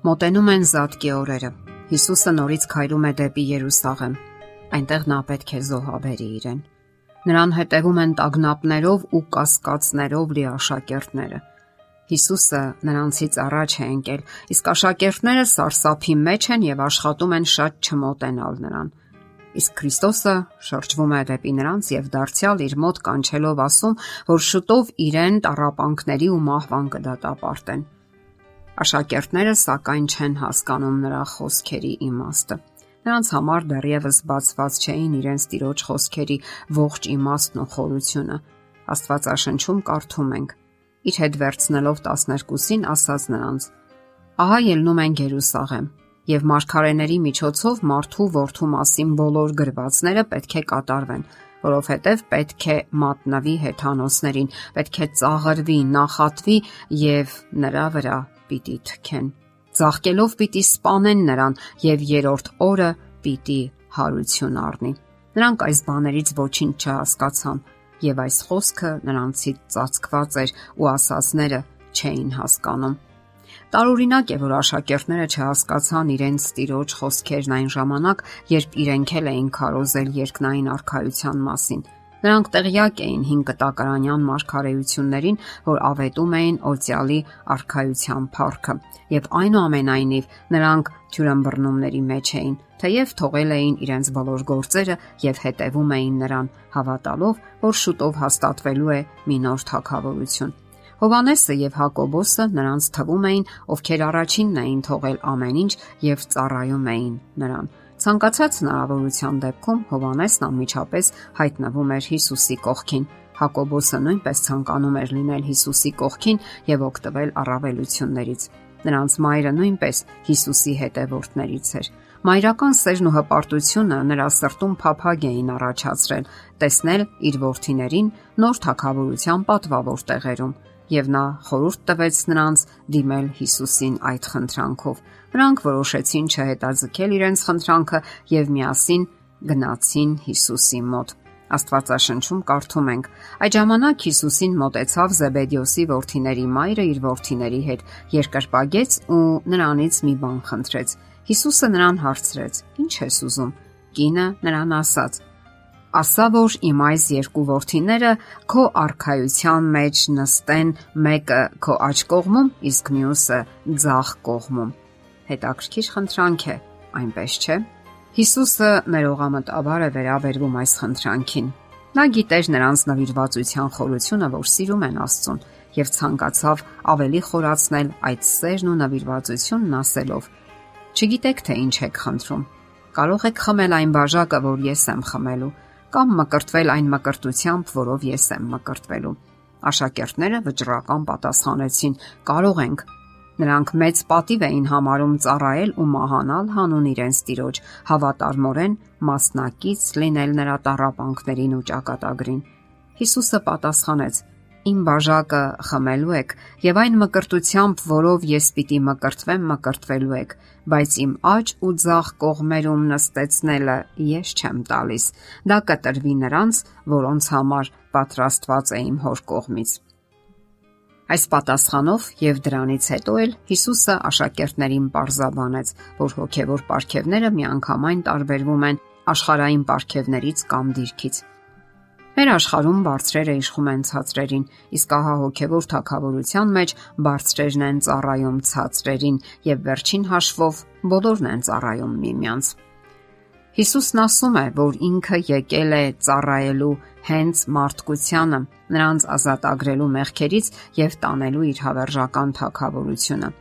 Մոտենում են զատկի օրերը։ Հիսուսը նորից քայլում է դեպի Երուսաղեմ։ Այնտեղ նա պետք է զոհաբերի իրեն։ Նրան հետևում են տագնապներով ու կասկածներով լի աշակերտները։ Հիսուսը նրանցից առաջ է ընկել, իսկ աշակերտները սարսափի մեջ են եւ աշխատում են շատ չմոտենալ նրան։ Իսկ Քրիստոսը շրջվում է դեպի նրանց եւ դարձյալ իր մոտ կանչելով ասում, որ շուտով իրեն տարապանքների ու մահվան կդատապարտեն։ Աշակերտները սակայն չեն հասկանում նրա խոսքերի իմաստը։ Նրանց համար դեռևս բացված չէին իրենց տիրոջ խոսքերի ողջ իմաստն ու խորությունը։ Աստվածաշնչում կարդում ենք. Իր հետ վերցնելով 12-ին ասաց նրանց. Ահա ելնում են Երուսաղեմ, եւ մարգարեների միջոցով մարդու որդու մասին բոլոր գրվածները պետք է կատարվեն, որովհետև պետք է մատնավի հեթանոսներին, պետք է ծաղրվի, նախատվի եւ նրա վրա պիտի թքեն։ Ծաղկելով պիտի սپانեն նրան եւ երրորդ օրը պիտի հարություն առնի։ Նրանք այս բաներից ոչինչ չհասկացան եւ այս խոսքը նրանցից ծածկված էր ու ասածները չէին հասկանում։ Տարօրինակ է, որ աշակերտները չհասկացան իրենց ծիրոջ խոսքերն այն ժամանակ, երբ իրենք էլ էին քարոզել երկնային արխայության մասին։ Նրանք տեղյակ էին 5 կտակարանյան մարգարեություններին, որ ավետում էին Օցիալի արխայության փառքը, եւ այնուամենայնիվ նրանք թյուրամբռնումների մեջ էին, թեև թողել էին իրենց բոլոր գործերը եւ հետևում էին նրան, հավատալով, որ շուտով հաստատվելու է մի նոր թակավորություն։ Հովանեսը եւ Հակոբոսը նրանց թվում էին, ովքեր առաջինն էին թողել ամեն ինչ եւ ծառայում էին նրան։ Ցանկացած հնարավորության դեպքում Հովանեսն անմիջապես հայտնվում էր Հիսուսի կողքին։ Հակոբոսը նույնպես ցանկանում էր լինել Հիսուսի կողքին եւ օգտվել առավելություններից։ Նրանց մայրը նույնպես Հիսուսի հետևորդներից էր։ Մայրական սերն ու հպարտությունը նրա սրտում փափագ էին առաջացրել տեսնել իր ворթիներին նոր թակավորության պատվավոր տեղերում եւ նա խորհուրդ տվեց նրանց դիմել Հիսուսին այդ խնդրանքով։ Նրանք որոշեցին չհետաձգել իրենց խնդրանքը եւ միասին գնացին Հիսուսի մոտ։ Աստվածաշնչում կարդում ենք. Այդ ժամանակ Հիսուսին մոտեցավ Զեբեդիոսի որդիների մայրը իր որդիների հետ, երկրպագեց ու նրանից մի բան խնդրեց։ Հիսուսը նրան հարցրեց. «Ինչ ես ուզում»։ Կինը նրան ասաց ասա որ իմ այս երկու ворթիները քո արխայության մեջ նստեն մեկը քո աջ կողմում իսկ մյուսը ձախ կողմում հետաքրքիր խնդրանք է այնպես չէ Հիսուսը ներողամտաբար է վերաբերվում այս խնդրանքին նա գիտեր նրանց նվիրվածության խորությունը որ սիրում են Աստծուն եւ ցանկացավ ավելի խորացնել այդ սերն ու նվիրվածությունն ասելով. Չգիտեք թե ինչ եք խնդրում կարող եք խմել այն բաժակը, որ ես եմ խմելու, կամ մկրտվել այն մկրտությամբ, որով ես եմ մկրտվելու։ Աշակերտները վճռական պատասխանեցին. կարող ենք։ Նրանք մեծ պատիվ էին համարում ծառայել ու մահանալ հանուն իրենց տիրոջ, հավատարմորեն մասնակից լինել նրա տարապանքներին ու ճակատագրին։ Հիսուսը պատասխանեց. Իմ բաժակը խմելու եք եւ այն մկրտությամբ, որով ես պիտի մկրտվեմ, մկրտվելու եք, բայց իմ աջ ու ձախ կողմերում նստեցնելը ես չեմ տալիս։ Դա կտրվի նրանց, որոնց համար պատրաստված է իմ հոր կողմից։ Այս պատասխանով եւ դրանից հետո էլ Հիսուսը աշակերտներին պարզաբանեց, որ հոգեվոր ապարքևները միանգամայն տարբերվում են աշխարհային ապարքևներից կամ դիրքից։ Մեր աշխարհում բարձրերը իշխում են ցածրերին, իսկ ահա հոգևոր թակավորության մեջ բարձրերն են ծառայում ցածրերին եւ վերջին հաշվով բոլորն են ծառայում միմյանց։ Հիսուսն ասում է, որ ինքը եկել է ծառայելու հենց մարդկությանը, նրանց ազատագրելու մեղքերից եւ տանելու իր հավերժական թակավորությունը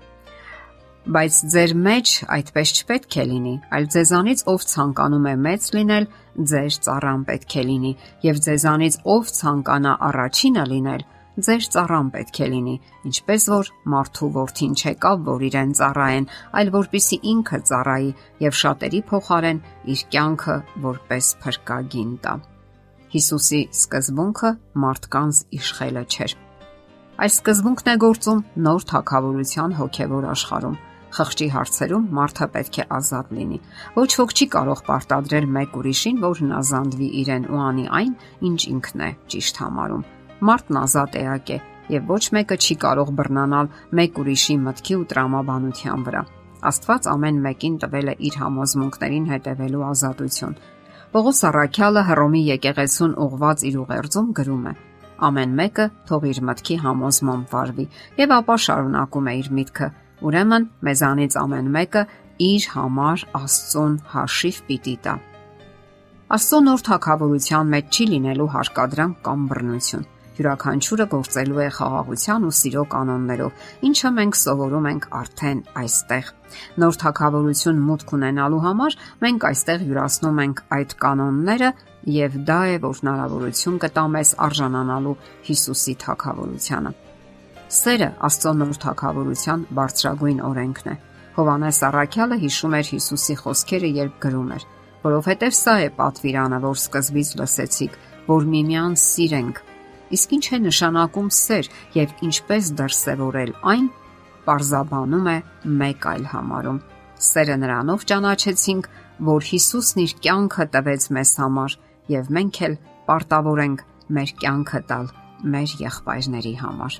բայց ձեր մեջ այդպես չպետք է լինի, այլ ձեզանից ով ցանկանում է մեծ լինել, ձեր ծառան պետք է լինի, եւ ձեզանից ով ցանկանա առաջինը լինել, ձեր ծառան պետք է լինի, ինչպես որ մարդու worth-ին չեկա, որ իրեն ծառայեն, այլ որպիսի ինքը ծառայի եւ շատերի փոխարեն իր կյանքը որպես փրկագին տա։ Հիսուսի սկզբունքը մարդկանց իշխելը չէր։ Այս սկզբունքն է գործում նոր թակավորության հոգևոր աշխարհում Խղճի հարցերում մարդը պետք է ազատ լինի։ Ոչ ոք չի կարող պարտադրել մեկ ուրիշին, որ հնազանդվի իրեն ու անի այն, ինչ ինքն է ճիշտ համարում։ Մարդն ազատ էակ է եւ ոչ մեկը չի կարող բռնանալ մեկ ուրիշի մտքի ու տրամաբանության վրա։ Աստված ամեն մեկին տվել է իր համոզմունքներին հետևելու ազատություն։ Պողոս Առաքյալը Հռոմի եկեղեցուն ուղված իր ուղերձում գրում է. Ամեն մեկը թող իր մտքի համոզմամբ վարվի եւ ապա շարունակում է իր միտքը։ Ուրեմն մեզանից ամեն մեկը իր համար Աստծուն հաշիվ պիտի տա։ Աստծո նոր թակավորության մեջ չի լինելու հարկադրանք կամ բռնություն յուրաքանչյուրը գործելու է խաղաղության ու սիրո կանոններով, ինչը մենք սովորում ենք արդեն այստեղ։ Նոր թակավորություն մուտք ունենալու համար մենք այստեղ յուրացնում ենք այդ կանոնները եւ դա է, որ հնարավորություն կտա մեզ արժանանալու Հիսուսի թակավորությանը։ Սերը Աստծո նոր թակավորության բարձրագույն օրենքն է։ Հովանես Առաքյալը հիշում էր Հիսուսի խոսքերը, երբ գրում էր. որովհետև սա է պատվիրանը, որ սկզբից լսեցիք, որ միմյանց սիրենք, Իսկ ինչ է նշանակում սեր եւ ինչպես դրսեւորել այն, parzabանում է մեկ այլ համարում։ Սերը նրանով ճանաչեցինք, որ Հիսուսն իր կյանքը տվեց մեզ համար եւ մենք էլ պարտավոր ենք մեր կյանքը տալ մեր եղբայրների համար։